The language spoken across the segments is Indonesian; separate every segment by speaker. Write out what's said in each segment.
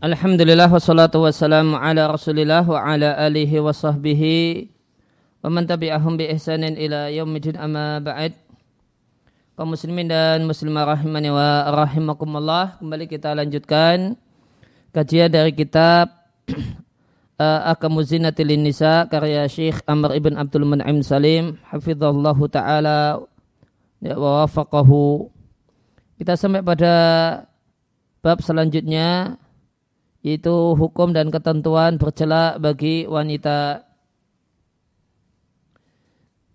Speaker 1: Alhamdulillah wassalatu wassalamu ala rasulillah wa ala alihi wa sahbihi wa man tabi'ahum bi ihsanin ila yaumidin amma ba'd. Kaum muslimin dan muslimah rahimani wa rahimakumullah kembali kita lanjutkan kajian dari kitab uh, Akamu Zinatil Nisa karya Syekh Amr ibn Abdul Mun'im Salim hafizallahu taala ya, wa wafaqahu. Kita sampai pada bab selanjutnya yaitu hukum dan ketentuan bercela bagi wanita.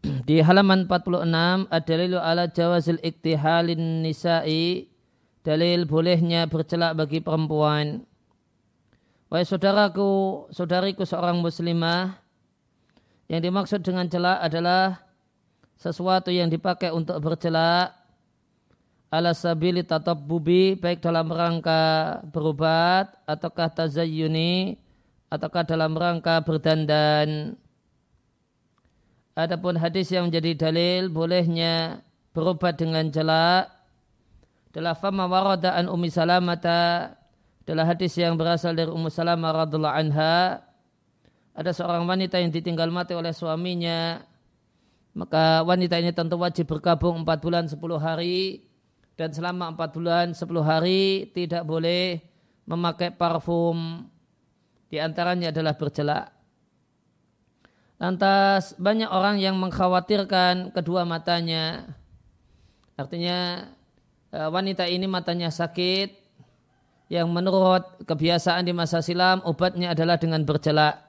Speaker 1: Di halaman 46 ada ala jawazil iktihalin nisa'i dalil bolehnya bercelak bagi perempuan. Wahai saudaraku, saudariku seorang muslimah, yang dimaksud dengan celak adalah sesuatu yang dipakai untuk bercelak ala sabili bubi baik dalam rangka berobat ataukah tazayyuni ataukah dalam rangka berdandan. Adapun hadis yang menjadi dalil bolehnya berobat dengan jelak adalah fama warada an Ummi Salamata adalah hadis yang berasal dari Ummu Salamah radhiallahu anha ada seorang wanita yang ditinggal mati oleh suaminya. Maka wanita ini tentu wajib berkabung 4 bulan 10 hari dan selama empat bulan sepuluh hari tidak boleh memakai parfum di antaranya adalah berjelak. Lantas banyak orang yang mengkhawatirkan kedua matanya. Artinya e, wanita ini matanya sakit yang menurut kebiasaan di masa silam obatnya adalah dengan berjelak.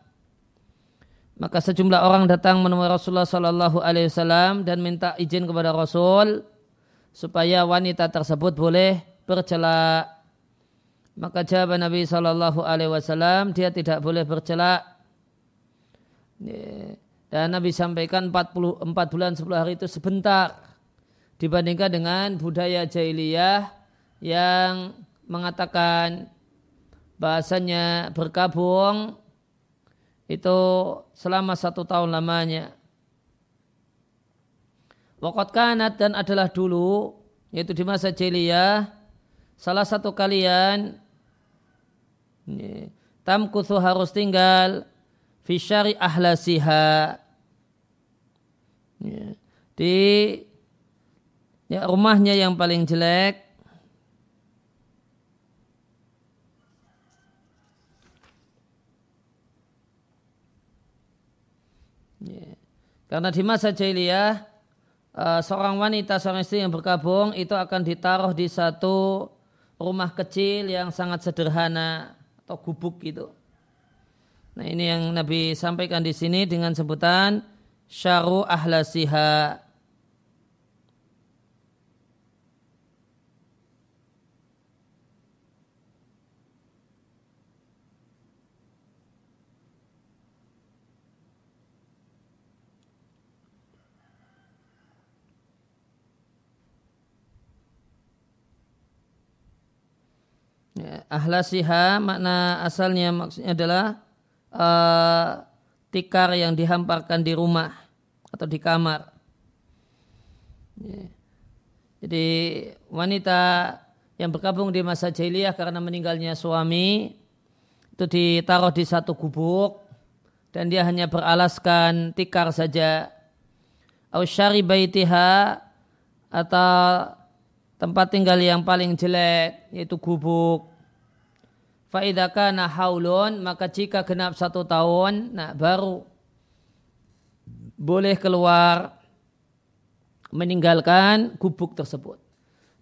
Speaker 1: Maka sejumlah orang datang menemui Rasulullah Sallallahu Alaihi Wasallam dan minta izin kepada Rasul supaya wanita tersebut boleh bercelak. Maka jawab Nabi Shallallahu Alaihi Wasallam dia tidak boleh bercelak. Dan Nabi sampaikan 44 bulan 10 hari itu sebentar dibandingkan dengan budaya jahiliyah yang mengatakan bahasanya berkabung itu selama satu tahun lamanya. Wakat kanat dan adalah dulu yaitu di masa jahiliyah salah satu kalian tamkuthu harus tinggal fisyari ahlasiha di ya, rumahnya yang paling jelek. Karena di masa jahiliyah uh, seorang wanita, seorang istri yang berkabung itu akan ditaruh di satu rumah kecil yang sangat sederhana atau gubuk gitu. Nah ini yang Nabi sampaikan di sini dengan sebutan syaru ahlasiha. Ya, ahlasiha makna asalnya maksudnya adalah uh, tikar yang dihamparkan di rumah atau di kamar. Ya. Jadi wanita yang berkabung di masa jahiliyah karena meninggalnya suami itu ditaruh di satu gubuk dan dia hanya beralaskan tikar saja. Ausyari baitiha atau tempat tinggal yang paling jelek yaitu gubuk. Faidaka haulun maka jika genap satu tahun nah baru boleh keluar meninggalkan gubuk tersebut.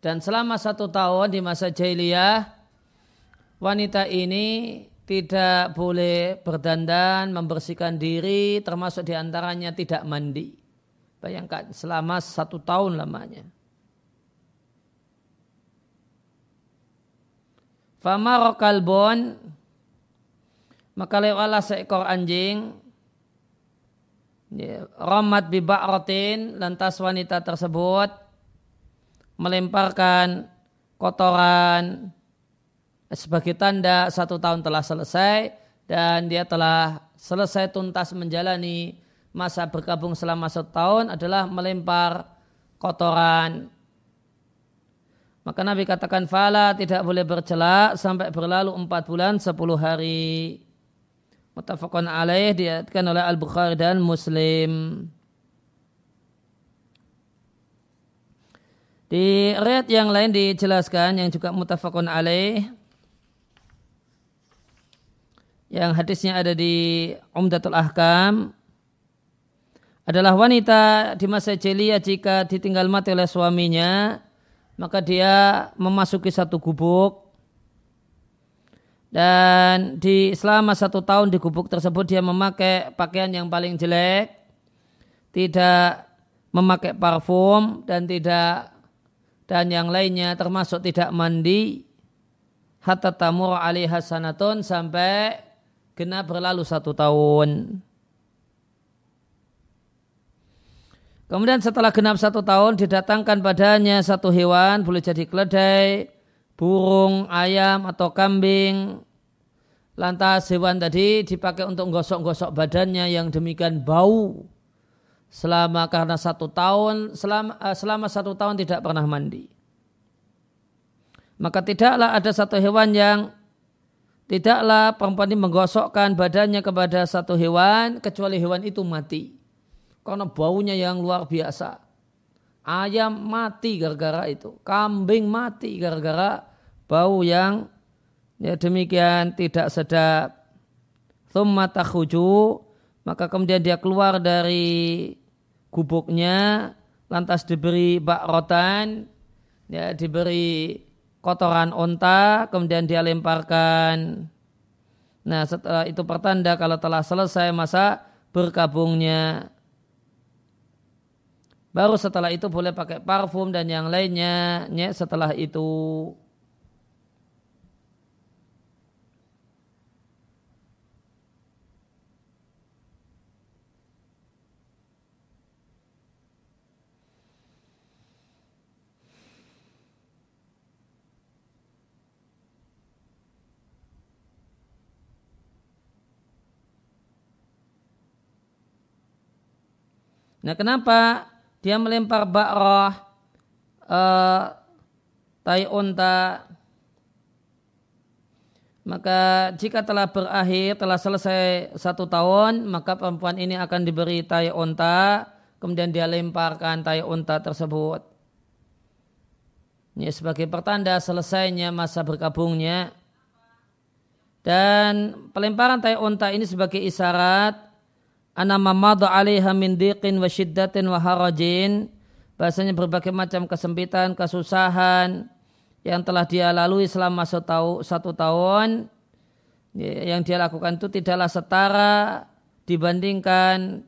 Speaker 1: Dan selama satu tahun di masa jahiliyah wanita ini tidak boleh berdandan, membersihkan diri, termasuk di antaranya tidak mandi. Bayangkan selama satu tahun lamanya. Fama kalbon maka lewatlah seekor anjing ya, Ramat biba'ratin lantas wanita tersebut melemparkan kotoran sebagai tanda satu tahun telah selesai dan dia telah selesai tuntas menjalani masa berkabung selama satu tahun adalah melempar kotoran Maka Nabi katakan fala tidak boleh bercelak sampai berlalu empat bulan sepuluh hari. Mutafakun alaih diatkan oleh Al-Bukhari dan Muslim. Di riat yang lain dijelaskan yang juga mutafakun alaih. Yang hadisnya ada di Umdatul Ahkam adalah wanita di masa jeliya jika ditinggal mati oleh suaminya maka dia memasuki satu gubuk. Dan di selama satu tahun di gubuk tersebut dia memakai pakaian yang paling jelek. Tidak memakai parfum dan tidak dan yang lainnya termasuk tidak mandi. Hatta tamur alaiha sanatun sampai genap berlalu satu tahun. Kemudian setelah genap satu tahun didatangkan padanya satu hewan, boleh jadi keledai, burung, ayam atau kambing. Lantas hewan tadi dipakai untuk gosok-gosok badannya yang demikian bau selama karena satu tahun selama eh, selama satu tahun tidak pernah mandi. Maka tidaklah ada satu hewan yang tidaklah perempuan ini menggosokkan badannya kepada satu hewan kecuali hewan itu mati karena baunya yang luar biasa. Ayam mati gara-gara itu, kambing mati gara-gara bau yang ya demikian tidak sedap. Thumma takhuju, maka kemudian dia keluar dari gubuknya, lantas diberi bakrotan, ya diberi kotoran onta, kemudian dia lemparkan. Nah setelah itu pertanda kalau telah selesai masa berkabungnya. Baru setelah itu boleh pakai parfum dan yang lainnya setelah itu. Nah kenapa dia melempar ba'rah uh, tai unta maka jika telah berakhir telah selesai satu tahun maka perempuan ini akan diberi tai unta kemudian dia lemparkan tai unta tersebut. Ini sebagai pertanda selesainya masa berkabungnya dan pelemparan tai unta ini sebagai isyarat ana mamadu alaiha min diqin wa syiddatin wa harajin. Bahasanya berbagai macam kesempitan, kesusahan yang telah dia lalui selama satu tahun. Yang dia lakukan itu tidaklah setara dibandingkan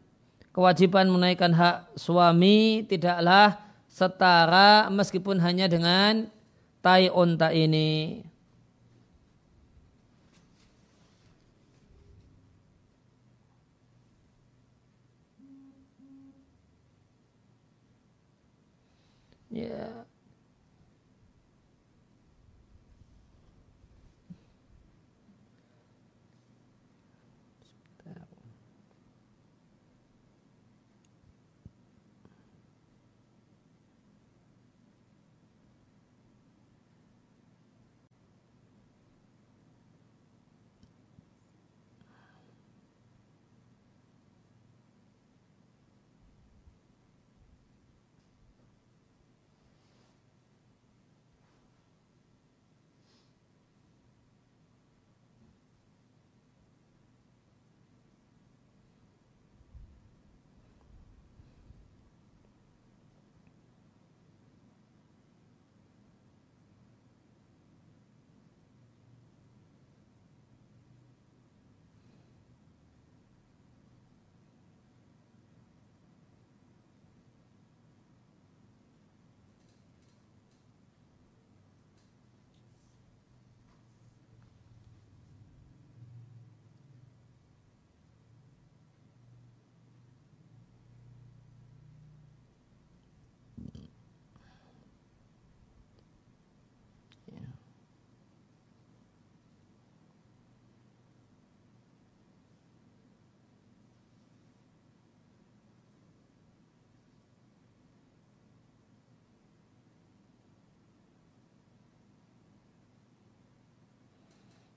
Speaker 1: kewajiban menaikkan hak suami. Tidaklah setara meskipun hanya dengan tai unta ini. Yeah.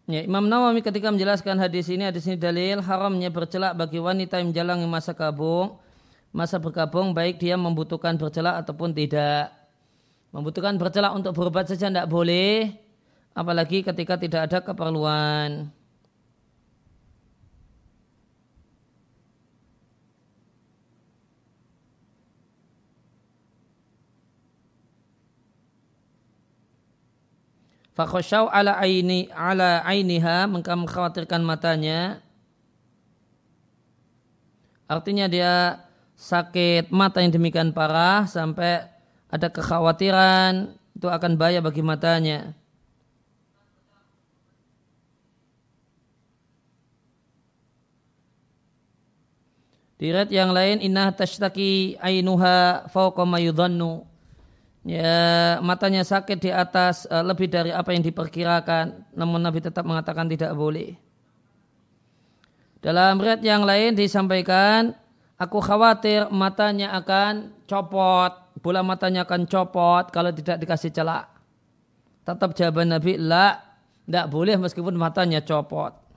Speaker 1: Ya, Imam Nawawi ketika menjelaskan hadis ini, hadis ini dalil haramnya bercelak bagi wanita yang menjalani masa kabung, masa berkabung baik dia membutuhkan bercelak ataupun tidak. Membutuhkan bercelak untuk berobat saja tidak boleh, apalagi ketika tidak ada keperluan. Fakhosyau ala aini ala ainiha mengkhawatirkan matanya. Artinya dia sakit mata yang demikian parah sampai ada kekhawatiran itu akan bahaya bagi matanya. Di yang lain inna tashtaki ainuha fawqa ma ya matanya sakit di atas uh, lebih dari apa yang diperkirakan. Namun Nabi tetap mengatakan tidak boleh. Dalam riwayat yang lain disampaikan aku khawatir matanya akan copot bola matanya akan copot kalau tidak dikasih celak. Tetap jawaban Nabi la tidak boleh meskipun matanya copot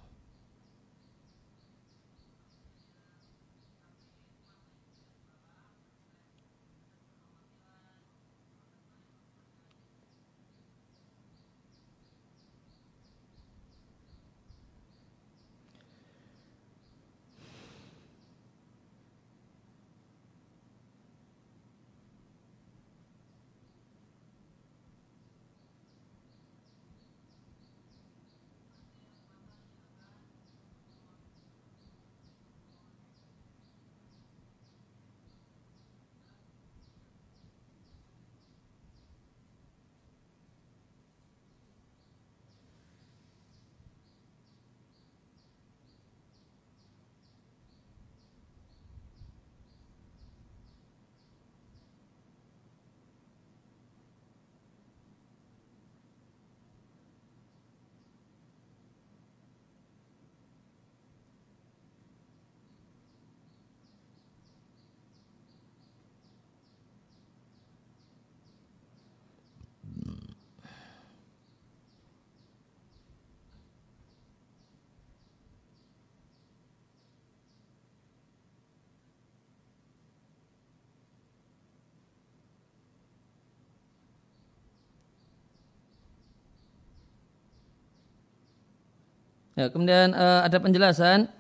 Speaker 1: Ya, kemudian uh, ada penjelasan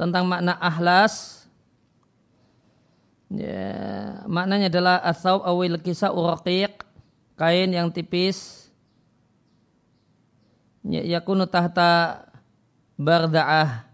Speaker 1: tentang makna ahlas. Ya, maknanya adalah asau awil kisah uraqiq, kain yang tipis. Ya, yakunu tahta barda'ah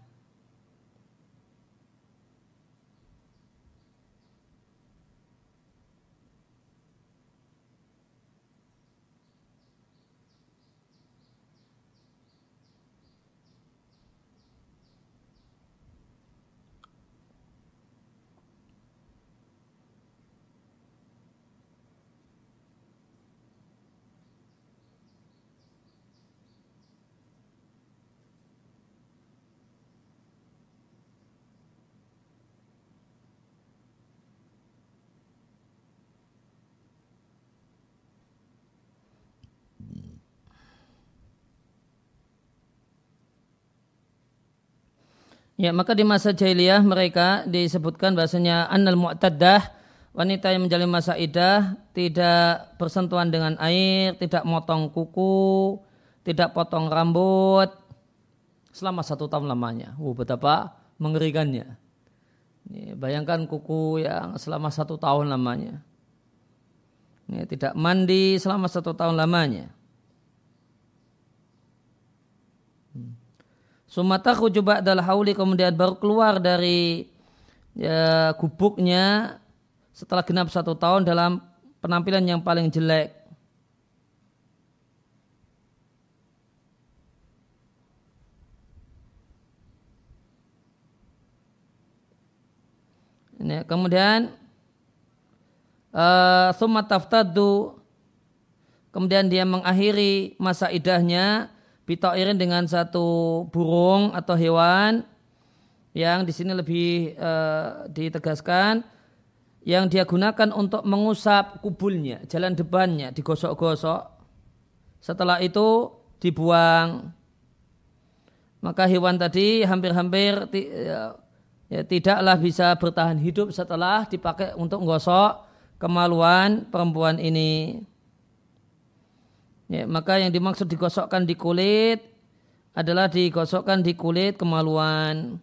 Speaker 1: Ya, maka di masa jahiliyah mereka disebutkan bahasanya annal mu'taddah wanita yang menjalani masa idah tidak bersentuhan dengan air, tidak motong kuku, tidak potong rambut selama satu tahun lamanya. Uh, betapa mengerikannya. Ini, bayangkan kuku yang selama satu tahun lamanya. Ini, tidak mandi selama satu tahun lamanya. Sumata coba adalah hauli kemudian baru keluar dari ya, gubuknya setelah genap satu tahun dalam penampilan yang paling jelek. Ini, kemudian uh, kemudian dia mengakhiri masa idahnya bitairin dengan satu burung atau hewan yang di sini lebih uh, ditegaskan yang dia gunakan untuk mengusap kubulnya, jalan depannya digosok-gosok. Setelah itu dibuang. maka hewan tadi hampir-hampir ya, ya, tidaklah bisa bertahan hidup setelah dipakai untuk menggosok kemaluan perempuan ini. Ya, maka yang dimaksud digosokkan di kulit adalah digosokkan di kulit kemaluan.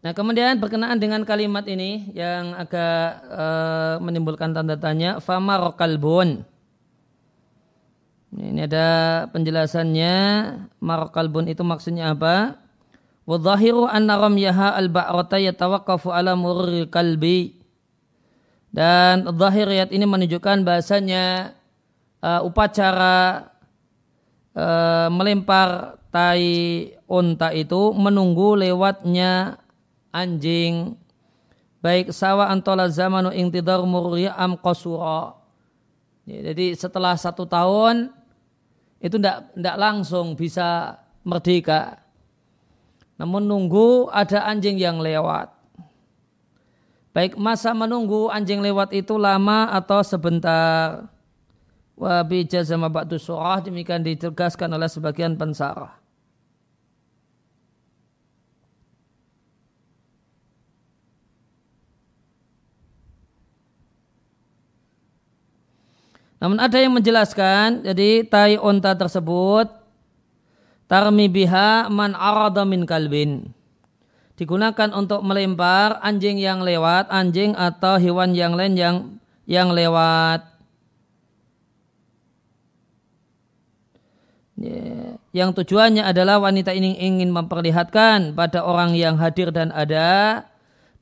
Speaker 1: Nah kemudian berkenaan dengan kalimat ini yang agak uh, menimbulkan tanda tanya, fama rokalbun. Ini ada penjelasannya, marokalbun itu maksudnya apa? Wadhahiru anna ramyaha al-ba'rata yatawaqqafu ala murri kalbi. Dan zahiriyat ini menunjukkan bahasanya uh, upacara uh, melempar tai unta itu menunggu lewatnya anjing baik sawa antola zamanu intidar murya am qasura. Ya, jadi setelah satu tahun itu tidak tidak langsung bisa merdeka. Namun nunggu ada anjing yang lewat. Baik masa menunggu anjing lewat itu lama atau sebentar. Wabi jazama ba'du surah demikian ditegaskan oleh sebagian pensarah. Namun ada yang menjelaskan, jadi tai onta tersebut tarmi biha man arada min kalbin. Digunakan untuk melempar anjing yang lewat, anjing atau hewan yang lain yang yang lewat. Ya, yang tujuannya adalah wanita ini ingin memperlihatkan pada orang yang hadir dan ada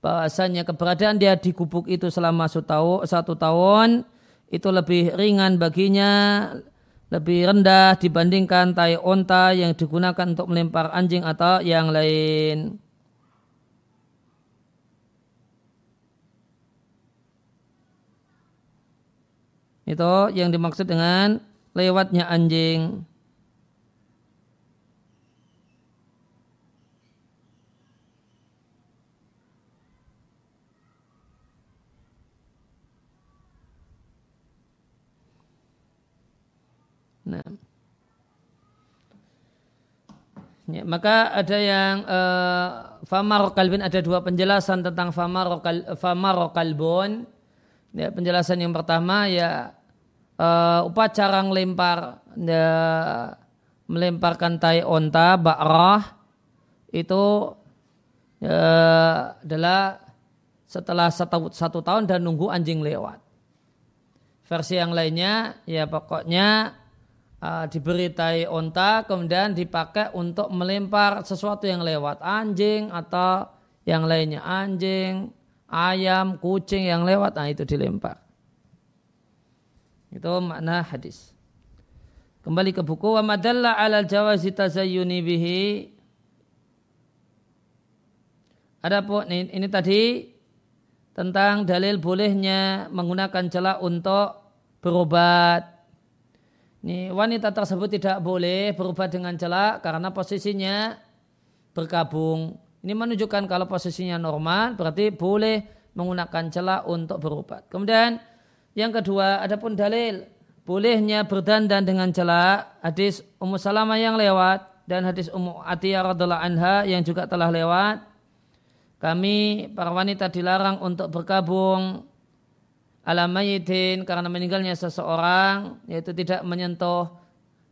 Speaker 1: bahasanya keberadaan dia di gubuk itu selama satu tahun itu lebih ringan baginya, lebih rendah dibandingkan tai onta yang digunakan untuk melempar anjing atau yang lain. Itu yang dimaksud dengan lewatnya anjing. Nah. Ya, maka ada yang uh, famar kalbin ada dua penjelasan tentang famar famar kalbon. Ya, penjelasan yang pertama ya uh, upacara melempar ya, melemparkan tai onta ba'rah itu ya, adalah setelah satu, satu tahun dan nunggu anjing lewat. Versi yang lainnya ya pokoknya uh, diberi tai onta kemudian dipakai untuk melempar sesuatu yang lewat anjing atau yang lainnya anjing, ayam, kucing yang lewat nah itu dilempar. Itu makna hadis. Kembali ke buku wa madalla 'alal jawazi tazayyuni bihi. Adapun ini, ini tadi tentang dalil bolehnya menggunakan celak untuk berobat ini wanita tersebut tidak boleh berubah dengan celak karena posisinya berkabung. Ini menunjukkan kalau posisinya normal berarti boleh menggunakan celak untuk berobat. Kemudian yang kedua adapun dalil bolehnya berdandan dengan celak hadis Ummu Salamah yang lewat dan hadis Ummu Atiyah radhiallahu anha yang juga telah lewat. Kami para wanita dilarang untuk berkabung ala mayyitin karena meninggalnya seseorang yaitu tidak menyentuh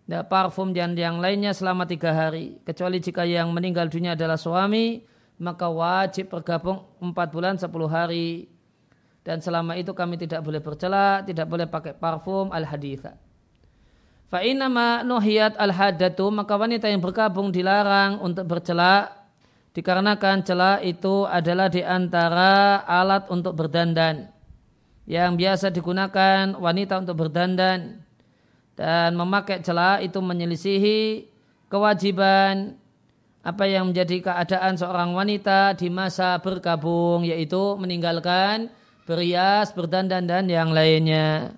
Speaker 1: ya, parfum dan yang lainnya selama tiga hari. Kecuali jika yang meninggal dunia adalah suami maka wajib bergabung empat bulan sepuluh hari. Dan selama itu kami tidak boleh bercela tidak boleh pakai parfum al haditha fa ma nuhiyat al hadatu maka wanita yang bergabung dilarang untuk bercela dikarenakan celah itu adalah di antara alat untuk berdandan yang biasa digunakan wanita untuk berdandan dan memakai celak itu menyelisihi kewajiban apa yang menjadi keadaan seorang wanita di masa berkabung yaitu meninggalkan berias, berdandan dan yang lainnya.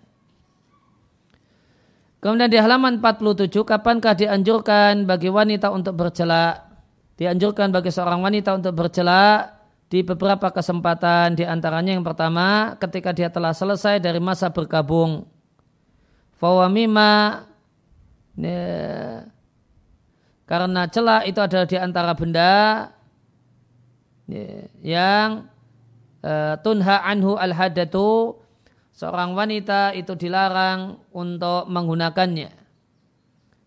Speaker 1: Kemudian di halaman 47, kapankah dianjurkan bagi wanita untuk bercelak? Dianjurkan bagi seorang wanita untuk bercelak di beberapa kesempatan. Di antaranya yang pertama, ketika dia telah selesai dari masa berkabung. Fawamima, karena celak itu adalah di antara benda ya, yang uh, tunha anhu al-hadatu seorang wanita itu dilarang untuk menggunakannya.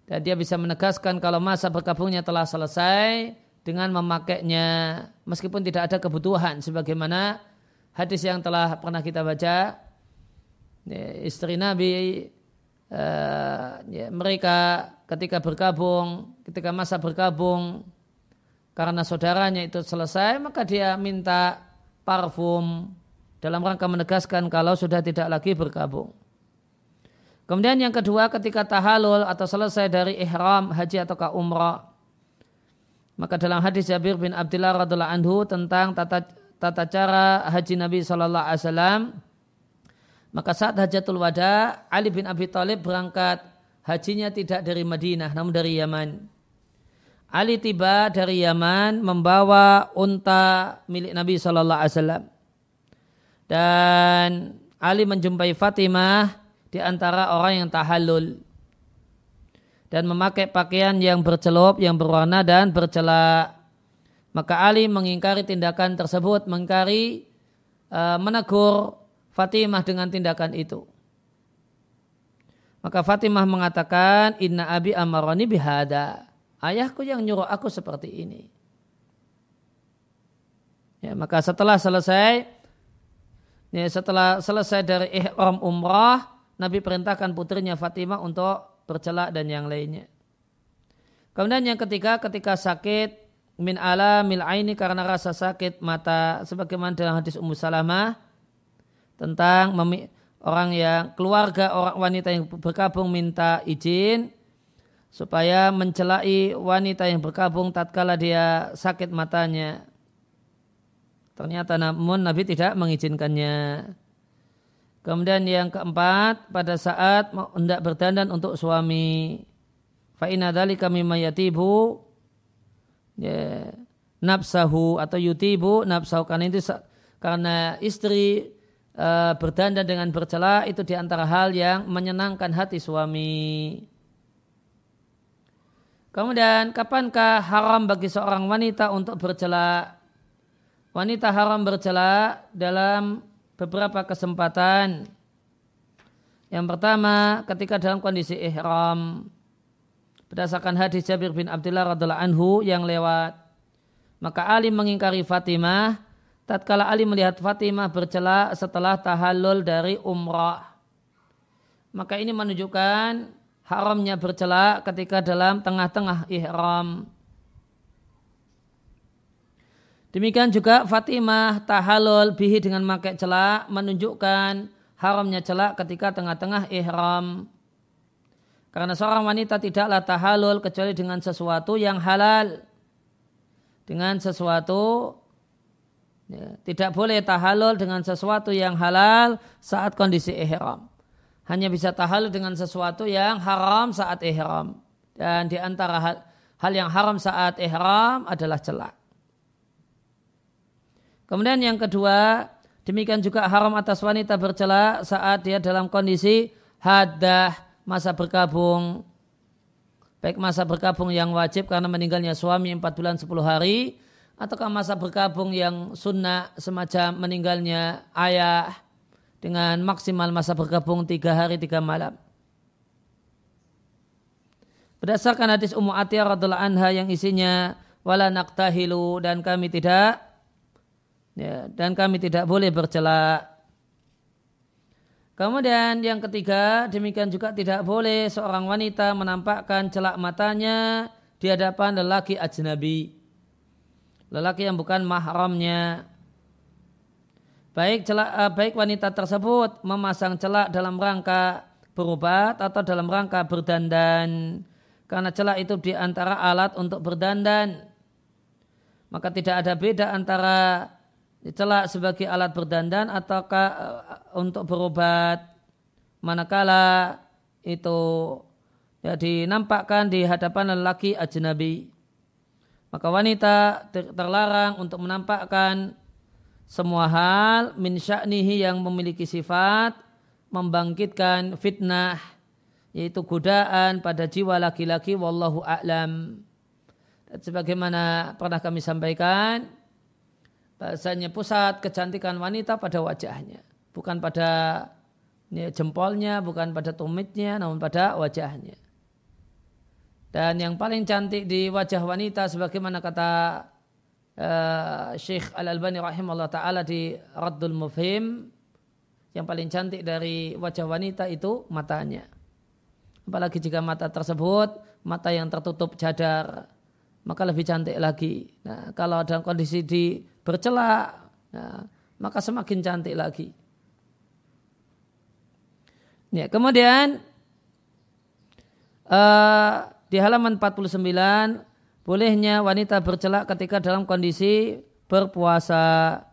Speaker 1: Dan dia bisa menegaskan kalau masa berkabungnya telah selesai dengan memakainya meskipun tidak ada kebutuhan sebagaimana hadis yang telah pernah kita baca ya, istri Nabi uh, ya, mereka ketika berkabung ketika masa berkabung karena saudaranya itu selesai maka dia minta parfum dalam rangka menegaskan kalau sudah tidak lagi berkabung. Kemudian yang kedua ketika tahalul atau selesai dari ihram haji atau umrah. Maka dalam hadis Jabir bin Abdullah radhiallahu anhu tentang tata, tata cara haji Nabi Shallallahu Alaihi Wasallam, maka saat hajatul wada Ali bin Abi Thalib berangkat hajinya tidak dari Madinah namun dari Yaman. Ali tiba dari Yaman membawa unta milik Nabi Shallallahu Alaihi Wasallam. Dan Ali menjumpai Fatimah di antara orang yang tahallul dan memakai pakaian yang bercelup, yang berwarna dan bercelak. Maka Ali mengingkari tindakan tersebut, mengingkari uh, menegur Fatimah dengan tindakan itu. Maka Fatimah mengatakan, Inna abi amaroni bihada. Ayahku yang nyuruh aku seperti ini. Ya, maka setelah selesai Ya, setelah selesai dari ihram umrah, Nabi perintahkan putrinya Fatimah untuk bercelak dan yang lainnya. Kemudian yang ketiga, ketika sakit min ala mil aini karena rasa sakit mata sebagaimana dalam hadis Ummu Salamah tentang orang yang keluarga orang wanita yang berkabung minta izin supaya mencelai wanita yang berkabung tatkala dia sakit matanya Ternyata namun Nabi tidak mengizinkannya. Kemudian yang keempat, pada saat hendak berdandan untuk suami. Fa'ina kami mayatibu ya, nafsahu atau yutibu nafsahu karena itu karena istri uh, berdandan dengan bercela itu di antara hal yang menyenangkan hati suami. Kemudian kapankah haram bagi seorang wanita untuk bercela? wanita haram bercela dalam beberapa kesempatan. Yang pertama, ketika dalam kondisi ihram, berdasarkan hadis Jabir bin Abdullah radhiallahu anhu yang lewat, maka Ali mengingkari Fatimah. Tatkala Ali melihat Fatimah bercela setelah tahallul dari umrah, maka ini menunjukkan haramnya bercela ketika dalam tengah-tengah ihram. Demikian juga Fatimah tahalul bihi dengan memakai celak menunjukkan haramnya celak ketika tengah-tengah ihram. Karena seorang wanita tidaklah tahalul kecuali dengan sesuatu yang halal. Dengan sesuatu ya, tidak boleh tahalul dengan sesuatu yang halal saat kondisi ihram. Hanya bisa tahalul dengan sesuatu yang haram saat ihram. Dan di antara hal, hal yang haram saat ihram adalah celak. Kemudian yang kedua, demikian juga haram atas wanita bercela saat dia dalam kondisi hadah masa berkabung. Baik masa berkabung yang wajib karena meninggalnya suami 4 bulan 10 hari ataukah masa berkabung yang sunnah semacam meninggalnya ayah dengan maksimal masa berkabung tiga hari tiga malam. Berdasarkan hadis Ummu Atiyah radhiallahu anha yang isinya wala naktahilu dan kami tidak ya, dan kami tidak boleh bercela. Kemudian yang ketiga, demikian juga tidak boleh seorang wanita menampakkan celak matanya di hadapan lelaki ajnabi. Lelaki yang bukan mahramnya. Baik celak, eh, baik wanita tersebut memasang celak dalam rangka berobat atau dalam rangka berdandan. Karena celak itu di antara alat untuk berdandan. Maka tidak ada beda antara celak sebagai alat berdandan ataukah eh, untuk berobat. Manakala itu ya dinampakkan di hadapan lelaki ajnabi. Maka wanita terlarang untuk menampakkan semua hal min sya'nihi yang memiliki sifat membangkitkan fitnah yaitu godaan pada jiwa laki-laki wallahu a'lam. Sebagaimana pernah kami sampaikan bahasanya pusat kecantikan wanita pada wajahnya, bukan pada ya, jempolnya, bukan pada tumitnya, namun pada wajahnya. Dan yang paling cantik di wajah wanita sebagaimana kata uh, Syekh Al-Albani rahimahullah taala di Raddul Mufhim yang paling cantik dari wajah wanita itu matanya. Apalagi jika mata tersebut mata yang tertutup cadar maka lebih cantik lagi. Nah, kalau dalam kondisi di bercelak nah, maka semakin cantik lagi. Ya, kemudian uh, di halaman 49 bolehnya wanita bercelak ketika dalam kondisi berpuasa.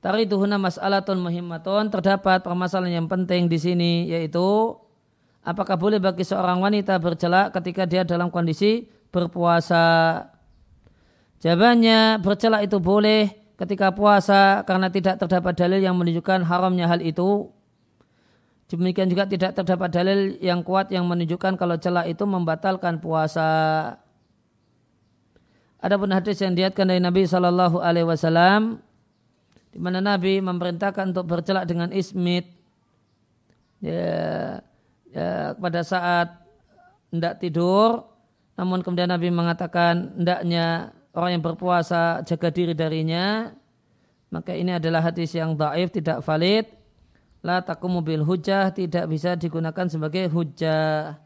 Speaker 1: Tariduhuna mas'alatun muhimmatun terdapat permasalahan yang penting di sini yaitu apakah boleh bagi seorang wanita bercelak ketika dia dalam kondisi berpuasa. Jawabannya bercelak itu boleh ketika puasa karena tidak terdapat dalil yang menunjukkan haramnya hal itu Demikian juga tidak terdapat dalil yang kuat yang menunjukkan kalau celak itu membatalkan puasa. Adapun hadis yang diatkan dari Nabi Shallallahu Alaihi Wasallam, di mana Nabi memerintahkan untuk bercelak dengan ismit, ya, ya, pada saat hendak tidur, namun kemudian Nabi mengatakan hendaknya orang yang berpuasa jaga diri darinya, maka ini adalah hadis yang daif tidak valid la takumu bil hujah tidak bisa digunakan sebagai hujah.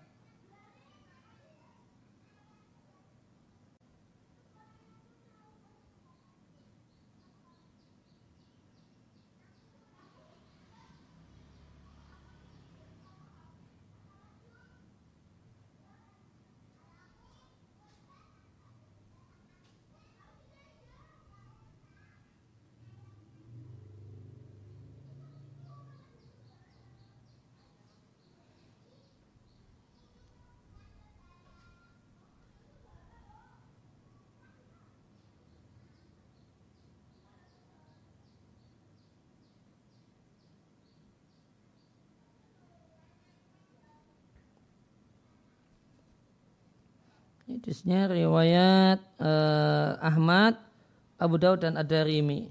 Speaker 1: Hadisnya riwayat uh, Ahmad, Abu Daud dan Ad-Darimi.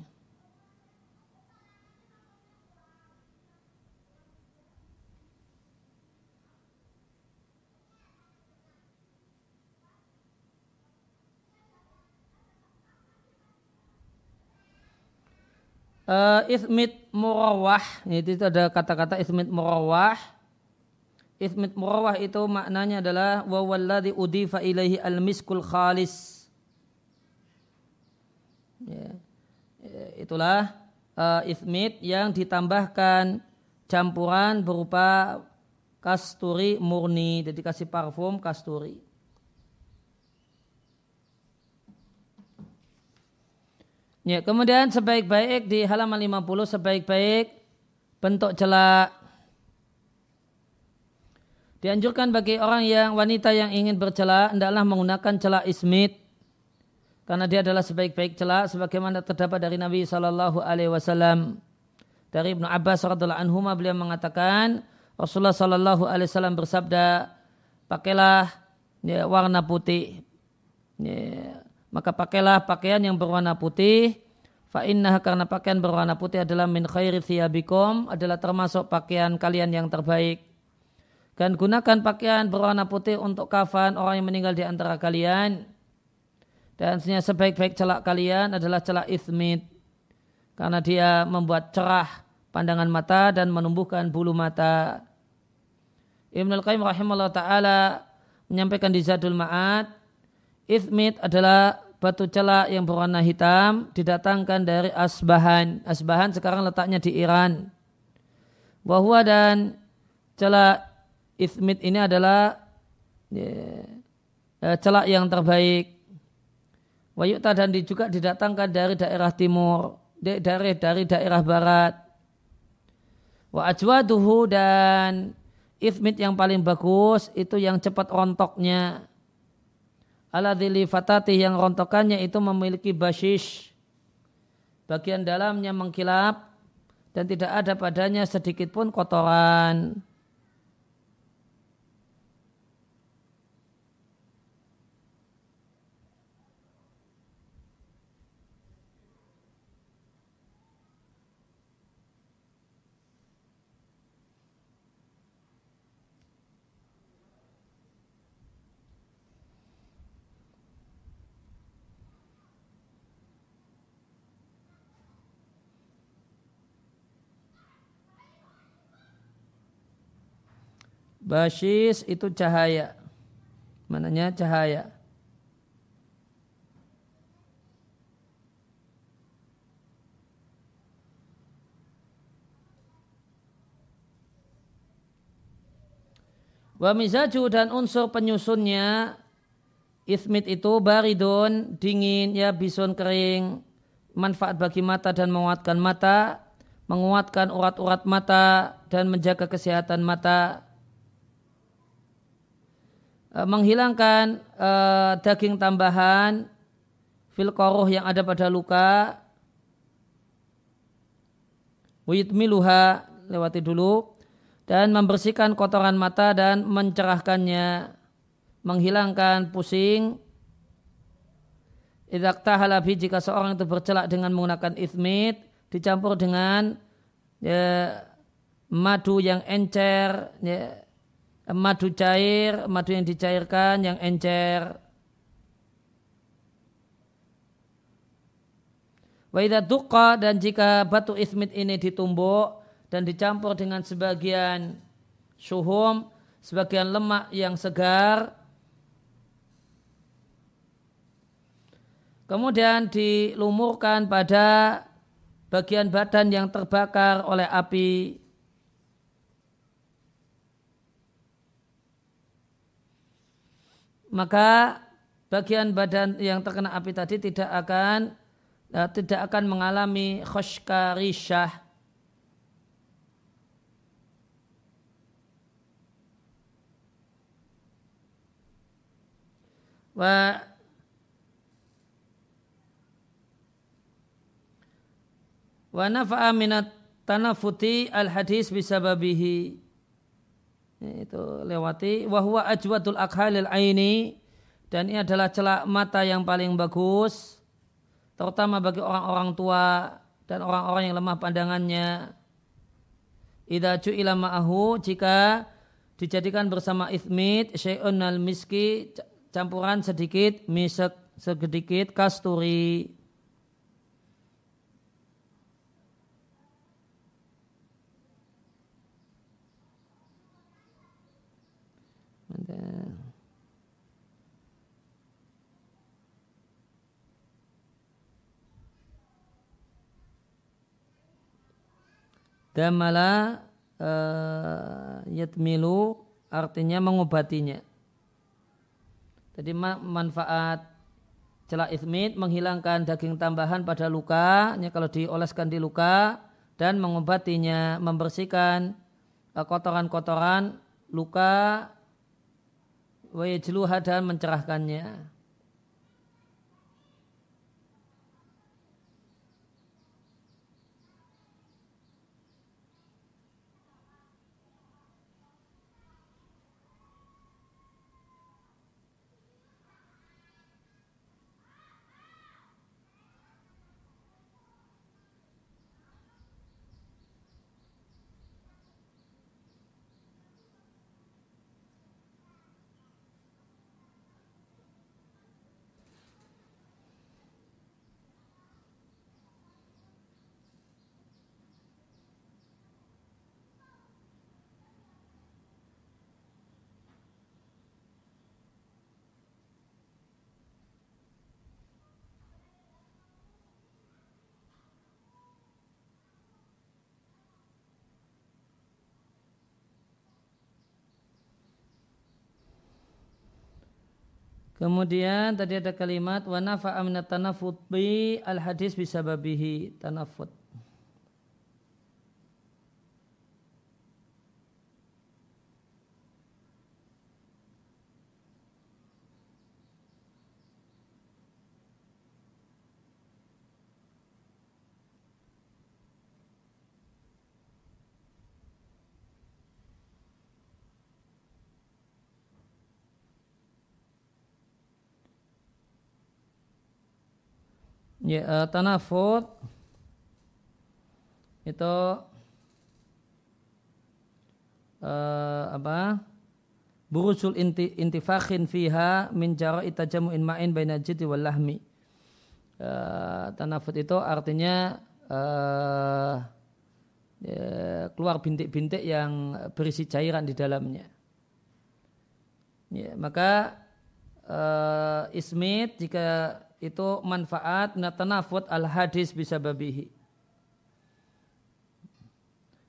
Speaker 1: Uh, ismit murawah, itu ada kata-kata ismit murawah Ithmit murawah itu maknanya adalah wa walladhi udifa ilaihi al-miskul khalis. Ya. ya itulah uh, ithmit yang ditambahkan campuran berupa kasturi murni. Jadi kasih parfum kasturi. Ya, kemudian sebaik-baik di halaman 50 sebaik-baik bentuk celak Dianjurkan bagi orang yang wanita yang ingin bercela hendaklah menggunakan celak ismit. Karena dia adalah sebaik-baik celak sebagaimana terdapat dari Nabi Shallallahu Alaihi Wasallam. Dari Ibnu Abbas radhiallahu anhu beliau mengatakan Rasulullah Shallallahu Alaihi Wasallam bersabda pakailah ya, warna putih. Ya, maka pakailah pakaian yang berwarna putih. Fa karena pakaian berwarna putih adalah min khairi thiyabikum adalah termasuk pakaian kalian yang terbaik dan gunakan pakaian berwarna putih untuk kafan orang yang meninggal di antara kalian. Dan sebaik-baik celak kalian adalah celak ismit. Karena dia membuat cerah pandangan mata dan menumbuhkan bulu mata. Ibn al-Qayyim rahimahullah ta'ala menyampaikan di Zadul Ma'ad. Ismit adalah batu celak yang berwarna hitam didatangkan dari Asbahan. Asbahan sekarang letaknya di Iran. Bahwa dan celak ismit ini adalah ya, eh, celak yang terbaik. Wayukta dan juga didatangkan dari daerah timur, dari dari daerah barat. Wa ajwaduhu dan ismit yang paling bagus itu yang cepat rontoknya. Aladili fatati yang rontokannya itu memiliki basis. Bagian dalamnya mengkilap dan tidak ada padanya sedikit pun kotoran. Basis itu cahaya. Mananya cahaya. Wa mizaju dan unsur penyusunnya ismit itu baridun, dingin, ya bison kering, manfaat bagi mata dan menguatkan mata, menguatkan urat-urat mata dan menjaga kesehatan mata menghilangkan uh, daging tambahan fil yang ada pada luka. Miluha lewati dulu. Dan membersihkan kotoran mata dan mencerahkannya. Menghilangkan pusing. Idak tahalabi jika seorang itu bercelak dengan menggunakan ismit dicampur dengan ya, madu yang encer ya, madu cair, madu yang dicairkan, yang encer. Waidah duqa dan jika batu ismit ini ditumbuk dan dicampur dengan sebagian suhum, sebagian lemak yang segar, kemudian dilumurkan pada bagian badan yang terbakar oleh api maka bagian badan yang terkena api tadi tidak akan uh, tidak akan mengalami khoshka rishah wa wa nafa'a minat tanafuti al hadis bisababihi itu lewati wahwa ajwadul akhalil aini dan ini adalah celak mata yang paling bagus terutama bagi orang-orang tua dan orang-orang yang lemah pandangannya. Idza ju'ila ma'ahu jika dijadikan bersama ithmit syai'un al miski campuran sedikit misek sedikit kasturi Damala uh, yatmilu artinya mengobatinya. Jadi manfaat celak ismit menghilangkan daging tambahan pada luka, kalau dioleskan di luka dan mengobatinya, membersihkan eh, kotoran-kotoran luka wa dan mencerahkannya. Kemudian tadi ada kalimat wa nafa'a minat tanafut al hadis bisa babihi Ya, uh, tanafut itu uh, apa? Burusul inti, intifakhin fiha min jara'i tajamu'in ma'in baina jiddi wal lahmi. Uh, tanafut itu artinya uh, ya, keluar bintik-bintik yang berisi cairan di dalamnya. Ya, maka uh, ismit jika itu manfaat natanafut al hadis bisa babihi.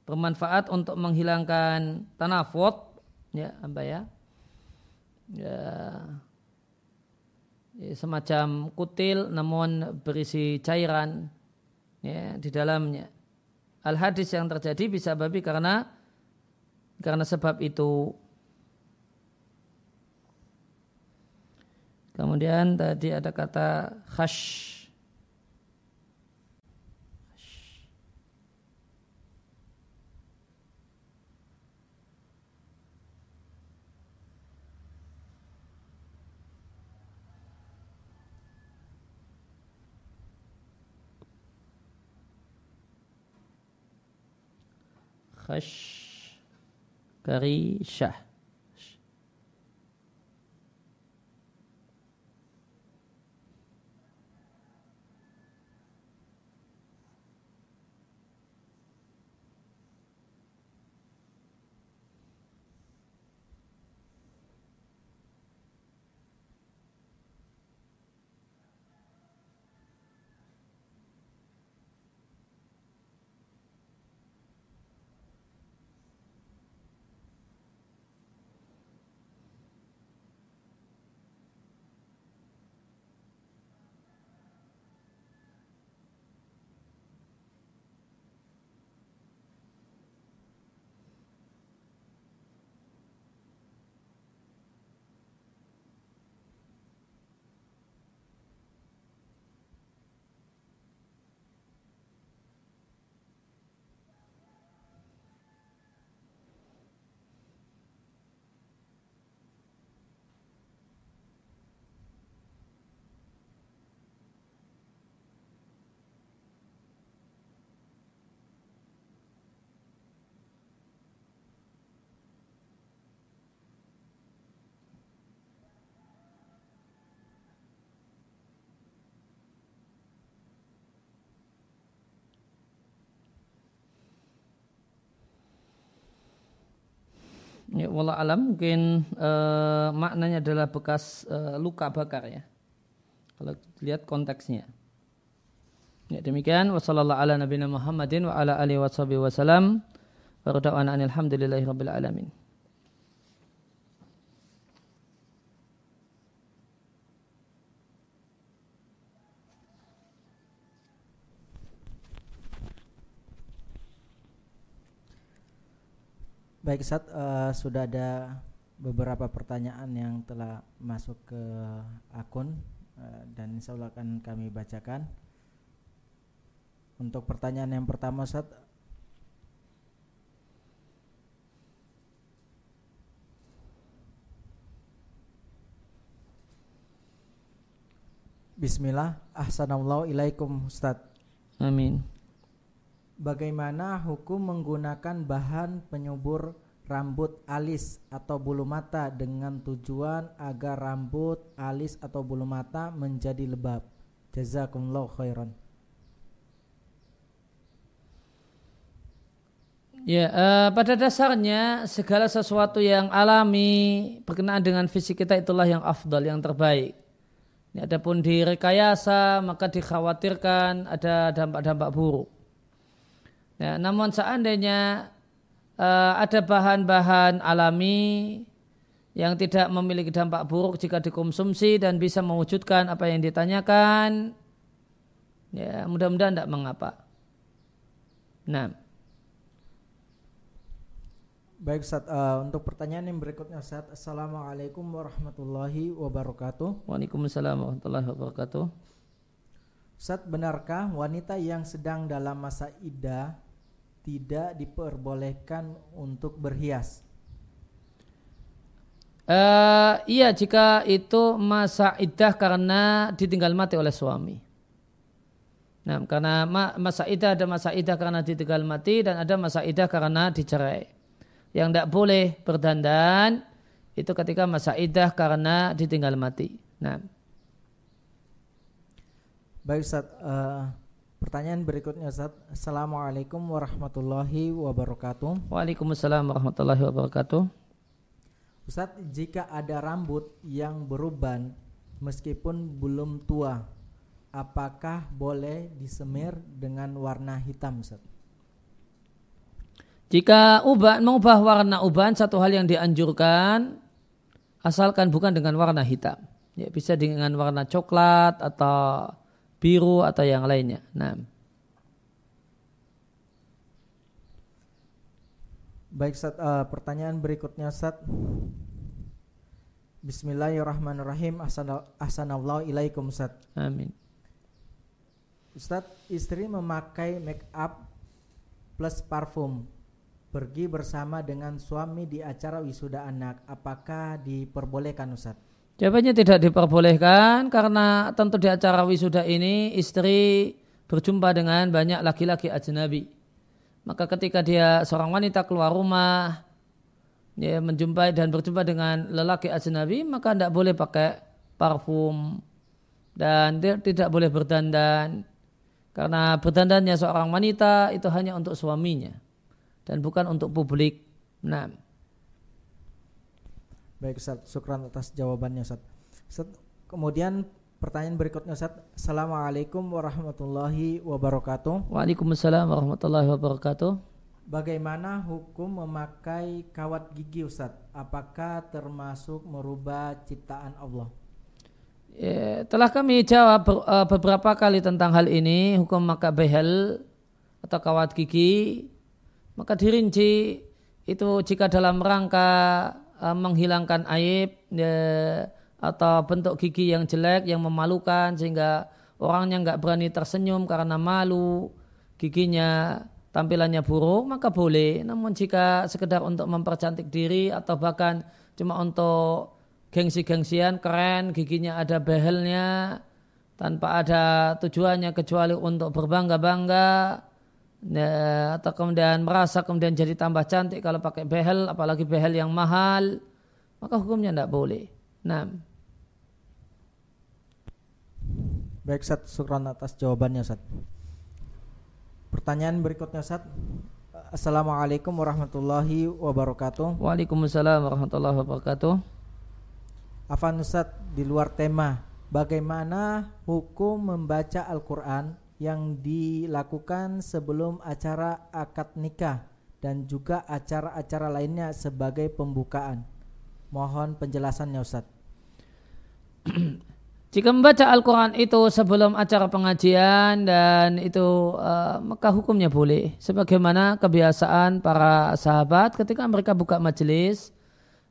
Speaker 1: Bermanfaat untuk menghilangkan tanafut ya apa ya? Ya, ya semacam kutil namun berisi cairan ya di dalamnya. Al hadis yang terjadi bisa babi karena karena sebab itu Kemudian tadi ada kata khash. Khash Kari Syah Ya, wala alam mungkin uh, maknanya adalah bekas uh, luka bakar ya. Kalau lihat konteksnya. Ya demikian wasallallahu ala nabiyina Muhammadin wa ala alihi wasallam wa alhamdulillahi rabbil alamin.
Speaker 2: Baik saat uh, eh, sudah ada beberapa pertanyaan yang telah masuk ke akun uh, dan insya Allah akan kami bacakan. Untuk pertanyaan yang pertama saat Bismillah, Ahsanallahu ilaikum Ustaz.
Speaker 1: Amin.
Speaker 2: Bagaimana hukum menggunakan bahan penyubur rambut alis atau bulu mata dengan tujuan agar rambut alis atau bulu mata menjadi lebab? Jazakumullah khairan.
Speaker 1: Ya, uh, pada dasarnya segala sesuatu yang alami berkenaan dengan fisik kita itulah yang afdal, yang terbaik. Ini adapun direkayasa maka dikhawatirkan ada dampak-dampak buruk. Ya, namun seandainya uh, ada bahan-bahan alami yang tidak memiliki dampak buruk jika dikonsumsi dan bisa mewujudkan apa yang ditanyakan ya mudah-mudahan tidak mengapa nah
Speaker 2: Baik Ustaz, uh, untuk pertanyaan yang berikutnya Ustaz. Assalamualaikum warahmatullahi wabarakatuh.
Speaker 1: Waalaikumsalam warahmatullahi wabarakatuh.
Speaker 2: Ustaz, benarkah wanita yang sedang dalam masa iddah tidak diperbolehkan untuk berhias?
Speaker 1: Uh, iya jika itu masa iddah karena ditinggal mati oleh suami. Nah, karena masa iddah ada masa iddah karena ditinggal mati dan ada masa iddah karena dicerai yang tidak boleh berdandan itu ketika masa idah karena ditinggal mati. Nah.
Speaker 2: Baik Ustaz, uh, pertanyaan berikutnya Ustaz. Assalamualaikum warahmatullahi wabarakatuh.
Speaker 1: Waalaikumsalam warahmatullahi wabarakatuh.
Speaker 2: Ustaz, jika ada rambut yang beruban meskipun belum tua, apakah boleh disemir dengan warna hitam Ustaz?
Speaker 1: Jika uban mengubah warna uban satu hal yang dianjurkan asalkan bukan dengan warna hitam. Ya, bisa dengan warna coklat atau biru atau yang lainnya. Nah.
Speaker 2: Baik, Ustaz, uh, pertanyaan berikutnya, Ustaz. Bismillahirrahmanirrahim. Assalamualaikum ilaikum, Ustaz.
Speaker 1: Amin.
Speaker 2: Ustaz, istri memakai make up plus parfum pergi bersama dengan suami di acara wisuda anak, apakah diperbolehkan Ustaz?
Speaker 1: Jawabannya tidak diperbolehkan karena tentu di acara wisuda ini istri berjumpa dengan banyak laki-laki ajnabi. Maka ketika dia seorang wanita keluar rumah, ya, menjumpai dan berjumpa dengan lelaki ajnabi, maka tidak boleh pakai parfum dan dia tidak boleh berdandan karena berdandannya seorang wanita itu hanya untuk suaminya dan bukan untuk publik. Nah.
Speaker 2: Baik Ustaz, syukran atas jawabannya Ustaz. Ustaz kemudian pertanyaan berikutnya Ustaz. Assalamualaikum warahmatullahi wabarakatuh.
Speaker 1: Waalaikumsalam warahmatullahi wabarakatuh.
Speaker 2: Bagaimana hukum memakai kawat gigi Ustaz? Apakah termasuk merubah ciptaan Allah?
Speaker 1: Ya, telah kami jawab uh, beberapa kali tentang hal ini hukum maka behel atau kawat gigi maka dirinci itu jika dalam rangka uh, menghilangkan aib ya, atau bentuk gigi yang jelek yang memalukan sehingga orangnya nggak berani tersenyum karena malu giginya tampilannya buruk maka boleh. Namun jika sekedar untuk mempercantik diri atau bahkan cuma untuk gengsi-gengsian keren giginya ada behelnya tanpa ada tujuannya kecuali untuk berbangga-bangga ya, atau kemudian merasa kemudian jadi tambah cantik kalau pakai behel apalagi behel yang mahal maka hukumnya tidak boleh. Nah
Speaker 2: baik Sat syukran atas jawabannya Sat pertanyaan berikutnya Sat Assalamualaikum warahmatullahi wabarakatuh.
Speaker 1: Waalaikumsalam warahmatullahi wabarakatuh.
Speaker 2: Afan Ustaz di luar tema Bagaimana hukum membaca Al-Quran yang dilakukan sebelum acara akad nikah dan juga acara-acara lainnya sebagai pembukaan. Mohon penjelasannya Ustaz.
Speaker 1: Jika membaca Al-Quran itu sebelum acara pengajian dan itu uh, maka hukumnya boleh. Sebagaimana kebiasaan para sahabat ketika mereka buka majelis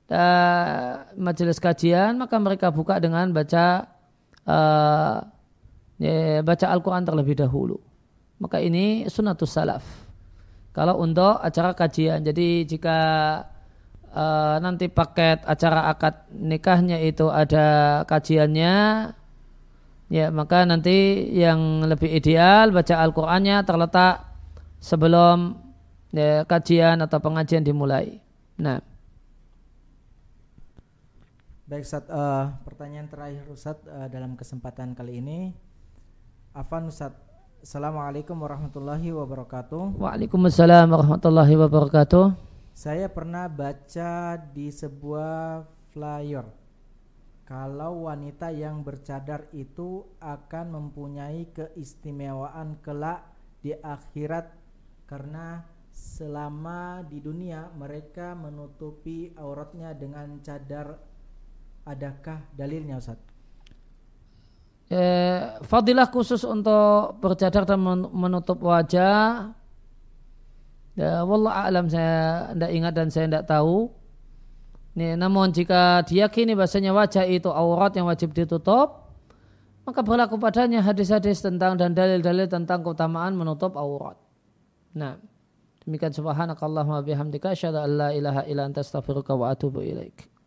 Speaker 1: dan majelis kajian maka mereka buka dengan baca uh, ya, baca Al-Quran terlebih dahulu. Maka ini sunatus salaf. Kalau untuk acara kajian, jadi jika uh, nanti paket acara akad nikahnya itu ada kajiannya, ya maka nanti yang lebih ideal baca Al-Qur'annya terletak sebelum ya, kajian atau pengajian dimulai. Nah.
Speaker 2: Baik Ustaz, uh, pertanyaan terakhir Ustaz uh, dalam kesempatan kali ini Afan Ustaz. Assalamualaikum warahmatullahi wabarakatuh.
Speaker 1: Waalaikumsalam warahmatullahi wabarakatuh.
Speaker 2: Saya pernah baca di sebuah flyer kalau wanita yang bercadar itu akan mempunyai keistimewaan kelak di akhirat karena selama di dunia mereka menutupi auratnya dengan cadar adakah dalilnya Ustaz?
Speaker 1: Eh, fadilah khusus untuk bercadar dan menutup wajah ya, Wallah alam saya tidak ingat dan saya tidak tahu Nih, namun jika diyakini bahasanya wajah itu aurat yang wajib ditutup maka berlaku padanya hadis-hadis tentang dan dalil-dalil tentang keutamaan menutup aurat. Nah, demikian subhanakallahumma bihamdika asyhadu an la ilaha illa anta astaghfiruka wa atubu ilaik.